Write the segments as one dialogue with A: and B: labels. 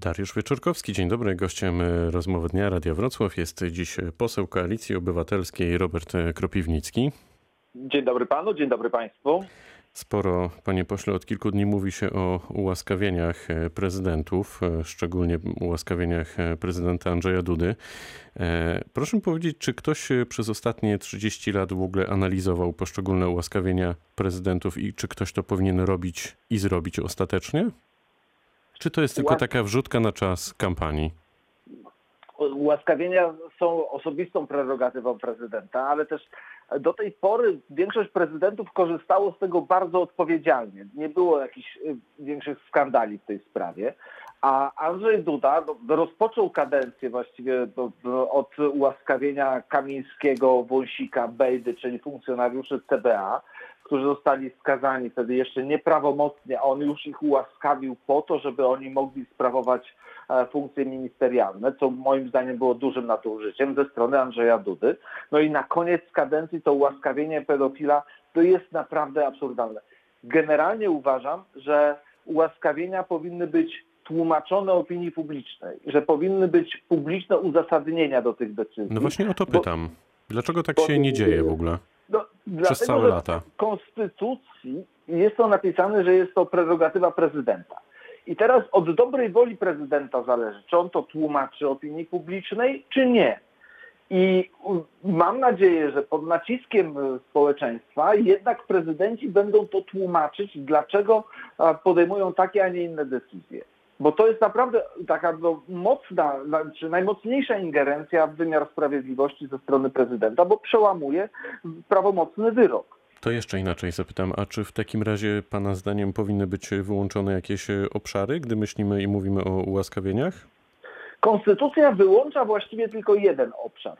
A: Dariusz Wieczorkowski, dzień dobry. Gościem e, rozmowy dnia Radia Wrocław jest dziś poseł Koalicji Obywatelskiej Robert Kropiwnicki.
B: Dzień dobry panu, dzień dobry państwu.
A: Sporo, panie pośle, od kilku dni mówi się o ułaskawieniach e, prezydentów, e, szczególnie ułaskawieniach prezydenta Andrzeja Dudy. Proszę powiedzieć, czy ktoś przez ostatnie 30 lat w ogóle analizował poszczególne ułaskawienia prezydentów i czy ktoś to powinien robić i zrobić ostatecznie? Czy to jest tylko taka wrzutka na czas kampanii?
B: Ułaskawienia są osobistą prerogatywą prezydenta, ale też do tej pory większość prezydentów korzystało z tego bardzo odpowiedzialnie. Nie było jakichś y, większych skandali w tej sprawie. A Andrzej Duda no, rozpoczął kadencję właściwie od ułaskawienia Kamińskiego, Wąsika, Bejdy, czyli funkcjonariuszy CBA, którzy zostali skazani wtedy jeszcze nieprawomocnie, a on już ich ułaskawił po to, żeby oni mogli sprawować e, funkcje ministerialne, co moim zdaniem było dużym nadużyciem ze strony Andrzeja Dudy. No i na koniec kadencji to ułaskawienie pedofila to jest naprawdę absurdalne. Generalnie uważam, że ułaskawienia powinny być tłumaczone opinii publicznej, że powinny być publiczne uzasadnienia do tych decyzji.
A: No właśnie o to pytam. Bo, Dlaczego tak się nie dzieje w ogóle? No, Przez dlatego, całe lata.
B: W Konstytucji jest to napisane, że jest to prerogatywa prezydenta. I teraz od dobrej woli prezydenta zależy, czy on to tłumaczy opinii publicznej, czy nie. I mam nadzieję, że pod naciskiem społeczeństwa jednak prezydenci będą to tłumaczyć, dlaczego podejmują takie, a nie inne decyzje bo to jest naprawdę taka no, mocna, czy najmocniejsza ingerencja w wymiar sprawiedliwości ze strony prezydenta, bo przełamuje prawomocny wyrok.
A: To jeszcze inaczej zapytam, a czy w takim razie Pana zdaniem powinny być wyłączone jakieś obszary, gdy myślimy i mówimy o ułaskawieniach?
B: Konstytucja wyłącza właściwie tylko jeden obszar.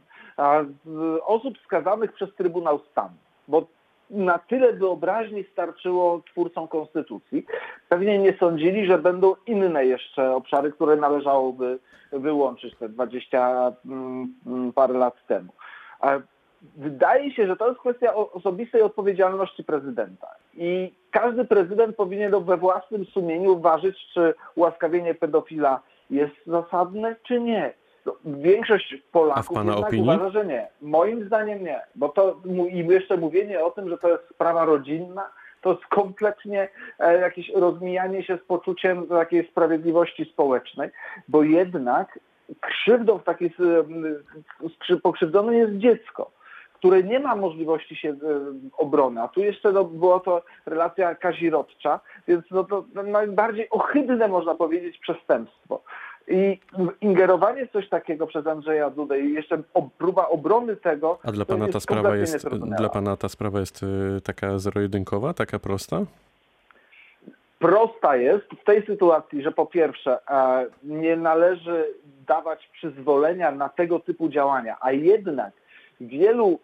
B: Osób skazanych przez Trybunał Stanu, bo na tyle wyobraźni starczyło twórcom konstytucji. Pewnie nie sądzili, że będą inne jeszcze obszary, które należałoby wyłączyć te 20 mm, parę lat temu. Wydaje się, że to jest kwestia osobistej odpowiedzialności prezydenta. I każdy prezydent powinien we własnym sumieniu ważyć, czy ułaskawienie pedofila jest zasadne, czy nie. No, większość Polaków uważa, że nie. Moim zdaniem nie, bo to i jeszcze mówienie o tym, że to jest sprawa rodzinna, to jest kompletnie e, jakieś rozmijanie się z poczuciem takiej sprawiedliwości społecznej, bo jednak krzywdą w takiej pokrzywdzonym jest dziecko które nie ma możliwości się e, obrony. A tu jeszcze no, była to relacja kazirodcza, więc no, to najbardziej ohydne, można powiedzieć, przestępstwo. I ingerowanie w coś takiego przez Andrzeja Dudę i jeszcze próba obrony tego.
A: A dla pana ta sprawa jest dla pana ta sprawa jest y, taka zero-jedynkowa, taka prosta?
B: Prosta jest w tej sytuacji, że po pierwsze e, nie należy dawać przyzwolenia na tego typu działania, a jednak wielu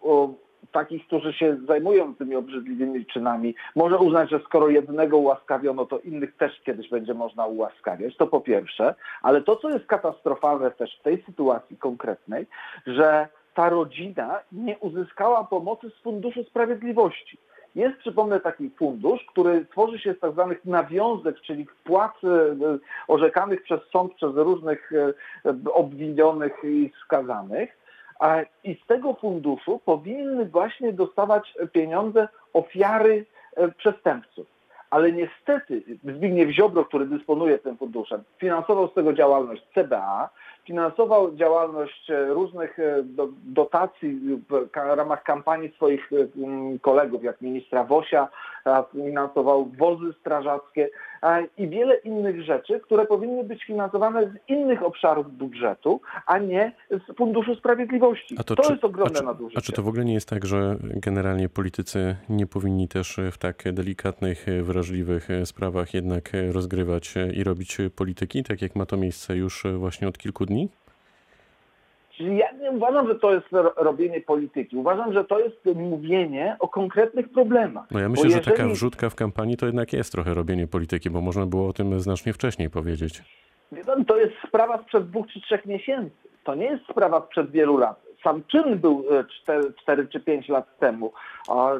B: takich, którzy się zajmują tymi obrzydliwymi czynami, może uznać, że skoro jednego ułaskawiono, to innych też kiedyś będzie można ułaskawiać. To po pierwsze, ale to, co jest katastrofalne też w tej sytuacji konkretnej, że ta rodzina nie uzyskała pomocy z Funduszu Sprawiedliwości. Jest, przypomnę, taki fundusz, który tworzy się z tak zwanych nawiązek, czyli wpłat e, orzekanych przez sąd przez różnych e, obwinionych i skazanych i z tego funduszu powinny właśnie dostawać pieniądze ofiary e, przestępców. Ale niestety Zbigniew Ziobro, który dysponuje tym funduszem, finansował z tego działalność CBA, finansował działalność e, różnych e, dotacji w ramach kampanii swoich kolegów, jak ministra Wosia, finansował wozy strażackie i wiele innych rzeczy, które powinny być finansowane z innych obszarów budżetu, a nie z Funduszu Sprawiedliwości. To, to, jest ogromne
A: a czy,
B: nadużycie.
A: A czy to w ogóle nie jest tak, że generalnie politycy nie powinni też w tak delikatnych, wrażliwych sprawach jednak rozgrywać i robić polityki, tak jak ma to miejsce już właśnie od kilku dni?
B: Czyli ja nie uważam, że to jest robienie polityki. Uważam, że to jest mówienie o konkretnych problemach.
A: No ja myślę, jeżeli... że taka wrzutka w kampanii to jednak jest trochę robienie polityki, bo można było o tym znacznie wcześniej powiedzieć.
B: To jest sprawa sprzed dwóch czy trzech miesięcy. To nie jest sprawa sprzed wielu lat. sam czyn był 4, 4 czy 5 lat temu,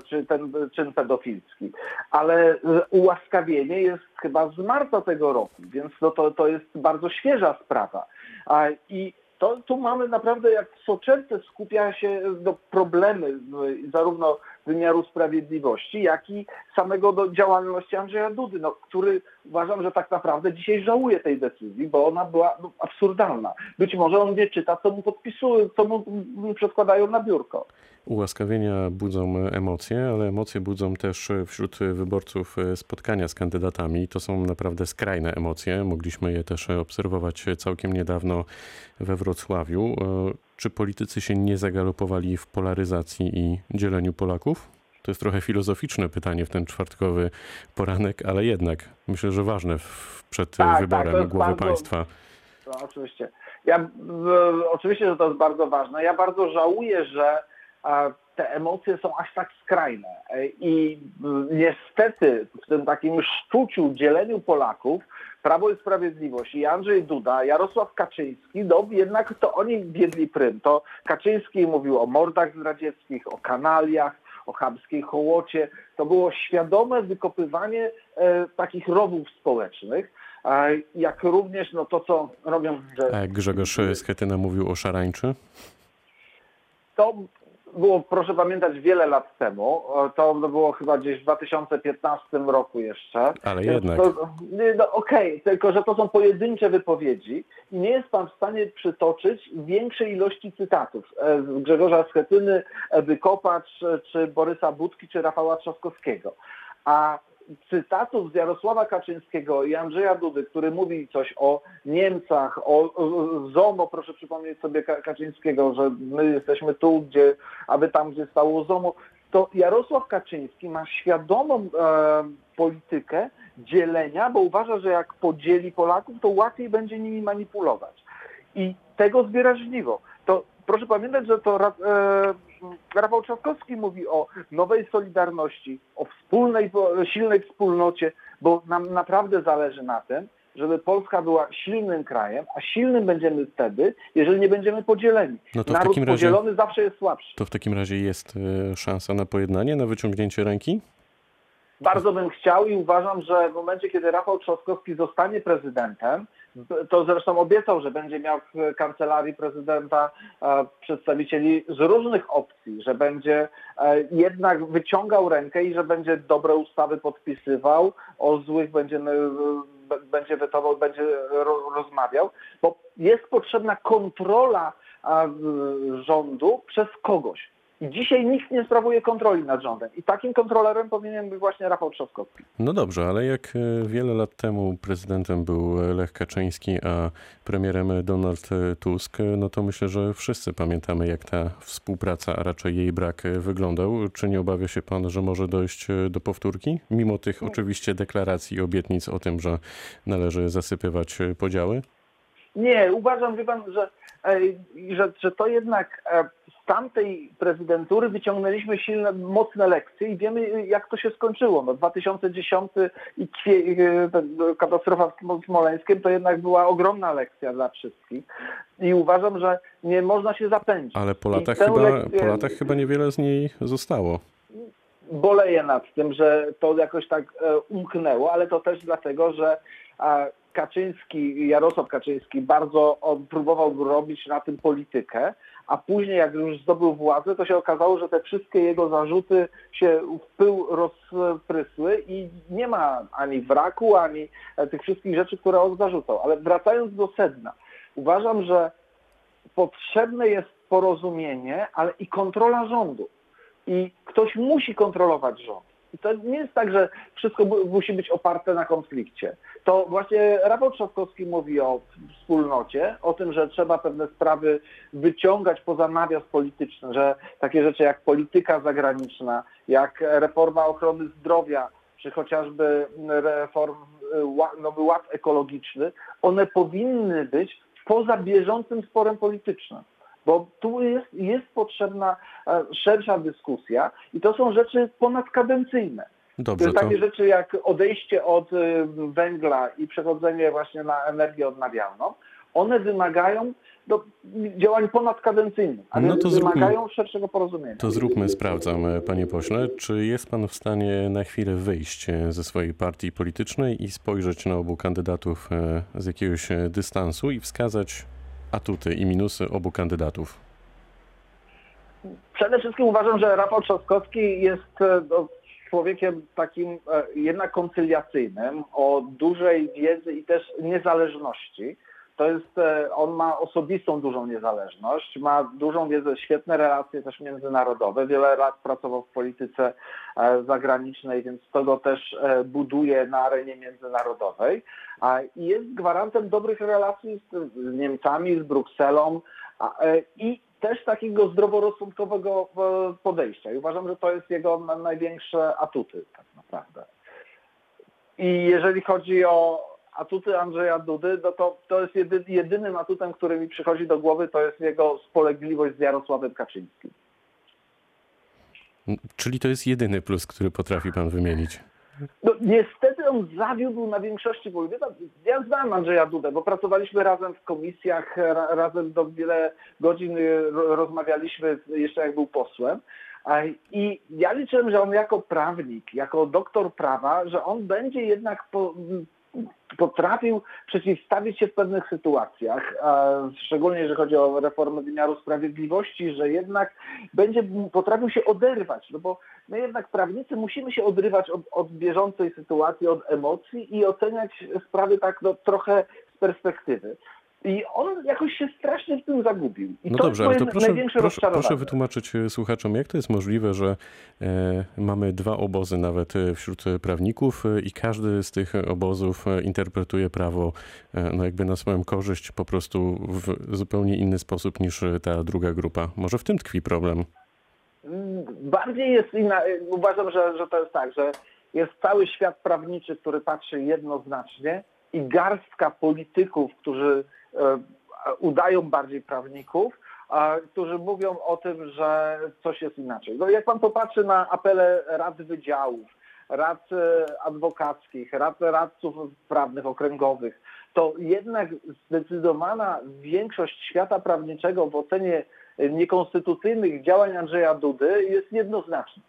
B: czy ten czyn pedofilski, ale ułaskawienie jest chyba z marca tego roku, więc no to, to jest bardzo świeża sprawa. I to tu mamy naprawdę jak soczewce skupia się do problemy zarówno wymiaru sprawiedliwości, jak i samego do działalności Andrzeja Dudy, no, który uważam, że tak naprawdę dzisiaj żałuje tej decyzji, bo ona była no, absurdalna. Być może on nie czyta, co mu podpisują, co mu przedkładają na biurko.
A: Ułaskawienia budzą emocje, ale emocje budzą też wśród wyborców spotkania z kandydatami. To są naprawdę skrajne emocje. Mogliśmy je też obserwować całkiem niedawno we Wrocławiu. Czy politycy się nie zagalopowali w polaryzacji i dzieleniu Polaków? To jest trochę filozoficzne pytanie w ten czwartkowy poranek, ale jednak myślę, że ważne przed tak, tak wyborem tak, głowy bardzo, państwa.
B: No, oczywiście. Ja, oczywiście, że to jest bardzo ważne. Ja bardzo żałuję, że te emocje są aż tak skrajne. I niestety w tym takim szczuciu, dzieleniu Polaków Prawo i Sprawiedliwość i Andrzej Duda, Jarosław Kaczyński, no jednak to oni biedli prym. To Kaczyński mówił o mordach zdradzieckich, o kanaliach, o chamskiej hołocie. To było świadome wykopywanie e, takich rowów społecznych, e, jak również no, to, co robią...
A: Że... Jak Grzegorz Schetyna mówił o szarańczy?
B: To było, proszę pamiętać, wiele lat temu. To było chyba gdzieś w 2015 roku jeszcze.
A: Ale jednak.
B: no, Okej, okay, tylko że to są pojedyncze wypowiedzi i nie jest pan w stanie przytoczyć większej ilości cytatów e, z Grzegorza Schetyny, Ewy Kopacz, czy Borysa Budki, czy Rafała Trzaskowskiego. A cytatów z Jarosława Kaczyńskiego i Andrzeja Dudy, który mówi coś o Niemcach, o, ZOMO, proszę przypomnieć sobie Kaczyńskiego, że my jesteśmy tu, gdzie, aby tam, gdzie stało ZOMO, to Jarosław Kaczyński ma świadomą e, politykę dzielenia, bo uważa, że jak podzieli Polaków, to łatwiej będzie nimi manipulować. I tego zbiera żniwo. To proszę pamiętać, że to e, Rafał Trzaskowski mówi o nowej solidarności, o wspólnej, silnej wspólnocie, bo nam naprawdę zależy na tym, żeby Polska była silnym krajem, a silnym będziemy wtedy, jeżeli nie będziemy podzieleni. No to Naród razie, podzielony zawsze jest słabszy.
A: To w takim razie jest e, szansa na pojednanie, na wyciągnięcie ręki?
B: Bardzo bym chciał i uważam, że w momencie, kiedy Rafał Trzaskowski zostanie prezydentem, to zresztą obiecał, że będzie miał w kancelarii prezydenta e, przedstawicieli z różnych opcji, że będzie e, jednak wyciągał rękę i że będzie dobre ustawy podpisywał, o złych będzie, będzie wetował, będzie rozmawiał, bo jest potrzebna kontrola rządu przez kogoś. I dzisiaj nikt nie sprawuje kontroli nad rządem. I takim kontrolerem powinien być właśnie Rafał Trzaskowski.
A: No dobrze, ale jak e, wiele lat temu prezydentem był Lech Kaczyński, a premierem Donald Tusk, no to myślę, że wszyscy pamiętamy, jak ta współpraca, a raczej jej brak wyglądał. Czy nie obawia się pan, że może dojść e, do powtórki? Mimo tych oczywiście deklaracji i obietnic o tym, że należy zasypywać podziały?
B: Nie, uważam, wie pan, że, że, że to jednak e, tamtej prezydentury wyciągnęliśmy silne, mocne lekcje i wiemy, jak to się skończyło. No, 2010 i katastrofa w Smoleńskiem to jednak była ogromna lekcja dla wszystkich i uważam, że nie można się zapędzić.
A: Ale po latach, chyba, lekcję... po latach chyba niewiele z niej zostało
B: boleję nad tym, że to jakoś tak e, umknęło, ale to też dlatego, że Kaczyński, Jarosław Kaczyński bardzo próbował robić na tym politykę, a później jak już zdobył władzę, to się okazało, że te wszystkie jego zarzuty się w pył rozprysły i nie ma ani wraku, ani tych wszystkich rzeczy, które on zarzucał. Ale wracając do sedna, uważam, że potrzebne jest porozumienie, ale i kontrola rządu. I ktoś musi kontrolować rząd. To nie jest tak, że wszystko musi być oparte na konflikcie. To właśnie Rafał Trzaskowski mówi o wspólnocie, o tym, że trzeba pewne sprawy wyciągać poza nawias polityczny, że takie rzeczy jak polityka zagraniczna, jak reforma ochrony zdrowia, czy chociażby reform, nowy ład ekologiczny, one powinny być poza bieżącym sporem politycznym bo tu jest, jest potrzebna e, szersza dyskusja i to są rzeczy ponadkadencyjne. Dobrze, Takie to... rzeczy jak odejście od e, węgla i przechodzenie właśnie na energię odnawialną, one wymagają do działań ponadkadencyjnych, ale
A: No to
B: wymagają
A: zróbmy-
B: szerszego porozumienia.
A: To zróbmy, sprawdzam, panie pośle. Czy jest pan w stanie na chwilę wyjść e, ze swojej partii politycznej i spojrzeć na obu kandydatów z jakiegoś dystansu i wskazać atuty i minusy obu kandydatów?
B: Przede wszystkim uważam, że Rafał Trzaskowski jest e, no, człowiekiem takim e, jednak koncyliacyjnym, o dużej wiedzy i też niezależności. To jest, e, on ma osobistą dużą niezależność, ma dużą wiedzę, świetne relacje też międzynarodowe, wiele lat pracował w polityce e, zagranicznej, więc to go też e, buduje na arenie międzynarodowej i jest gwarantem dobrych relacji z, Niemcami, z Brukselą i też takiego zdroworozsądkowego podejścia. I uważam, że to jest jego na- największe atuty tak naprawdę. I jeżeli chodzi o atuty Andrzeja Dudy, no to, to jest jedy, jedynym atutem, który mi przychodzi do głowy, to jest jego spolegliwość z Jarosławem Kaczyńskim.
A: Czyli to jest jedyny plus, który potrafi pan wymienić.
B: No, niestety on zawiódł na większości wojny. Ja znam Andrzeja Dudę, bo pracowaliśmy razem w komisjach, ra, razem do wiele godzin y, ro- rozmawialiśmy jeszcze jak był posłem. I ja liczyłem, że on jako prawnik, jako doktor prawa, że on będzie jednak po, potrafił przeciwstawić się w pewnych sytuacjach, szczególnie jeżeli chodzi o reformę wymiaru sprawiedliwości, że jednak będzie potrafił się oderwać, no bo my jednak prawnicy musimy się odrywać od, od bieżącej sytuacji, od emocji i oceniać sprawy tak no, trochę z perspektywy. I on jakoś się strasznie w tym zagubił. I
A: No
B: to
A: dobrze, ale to proszę, proszę, proszę wytłumaczyć e, słuchaczom, jak to jest możliwe, że e, mamy dwa obozy nawet e, wśród e, prawników i każdy z tych obozów interpretuje prawo e, no jakby na swoją korzyść po prostu w zupełnie inny sposób niż ta druga grupa. Może w tym tkwi problem?
B: Mm, Bardziej jest inna, uważam, że, że to jest tak, że jest cały świat prawniczy, który patrzy jednoznacznie i garstka polityków, którzy udają bardziej prawników, którzy mówią o tym, że coś jest inaczej. No jak pan popatrzy na apele rad wydziałów, rad e, adwokackich, rad radców prawnych okręgowych, to jednak zdecydowana większość świata prawniczego w ocenie niekonstytucyjnych działań Andrzeja Dudy jest jednoznaczna.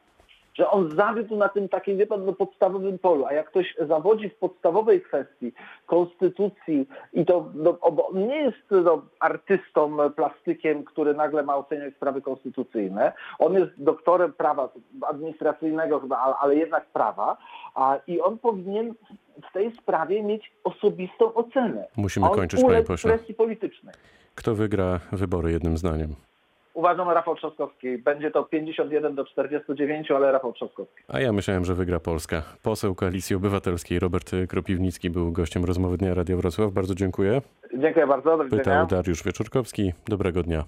B: Że on zawiódł na tym takim, wie pan, no, podstawowym polu, a jak ktoś zawodzi w podstawowej kwestii konstytucji i to, no, bo on nie jest no, artystą, plastykiem, który nagle ma oceniać sprawy konstytucyjne. On jest doktorem prawa administracyjnego chyba, ale- jednak prawa a, i on powinien w tej sprawie mieć osobistą ocenę.
A: Musimy kończyć, panie pośle.
B: presji politycznej.
A: Kto wygra wybory jednym zdaniem?
B: Uważam Rafał Trzaskowski. Będzie to 51 do 49, ale Rafał Trzaskowski.
A: A ja myślałem, że wygra Polska. Poseł Koalicji Obywatelskiej Robert Kropiwnicki był gościem rozmowy Dnia Radia Wrocław. Bardzo dziękuję.
B: Dziękuję bardzo. Do widzenia.
A: Pytał Dariusz Wieczorkowski. Dobrego dnia.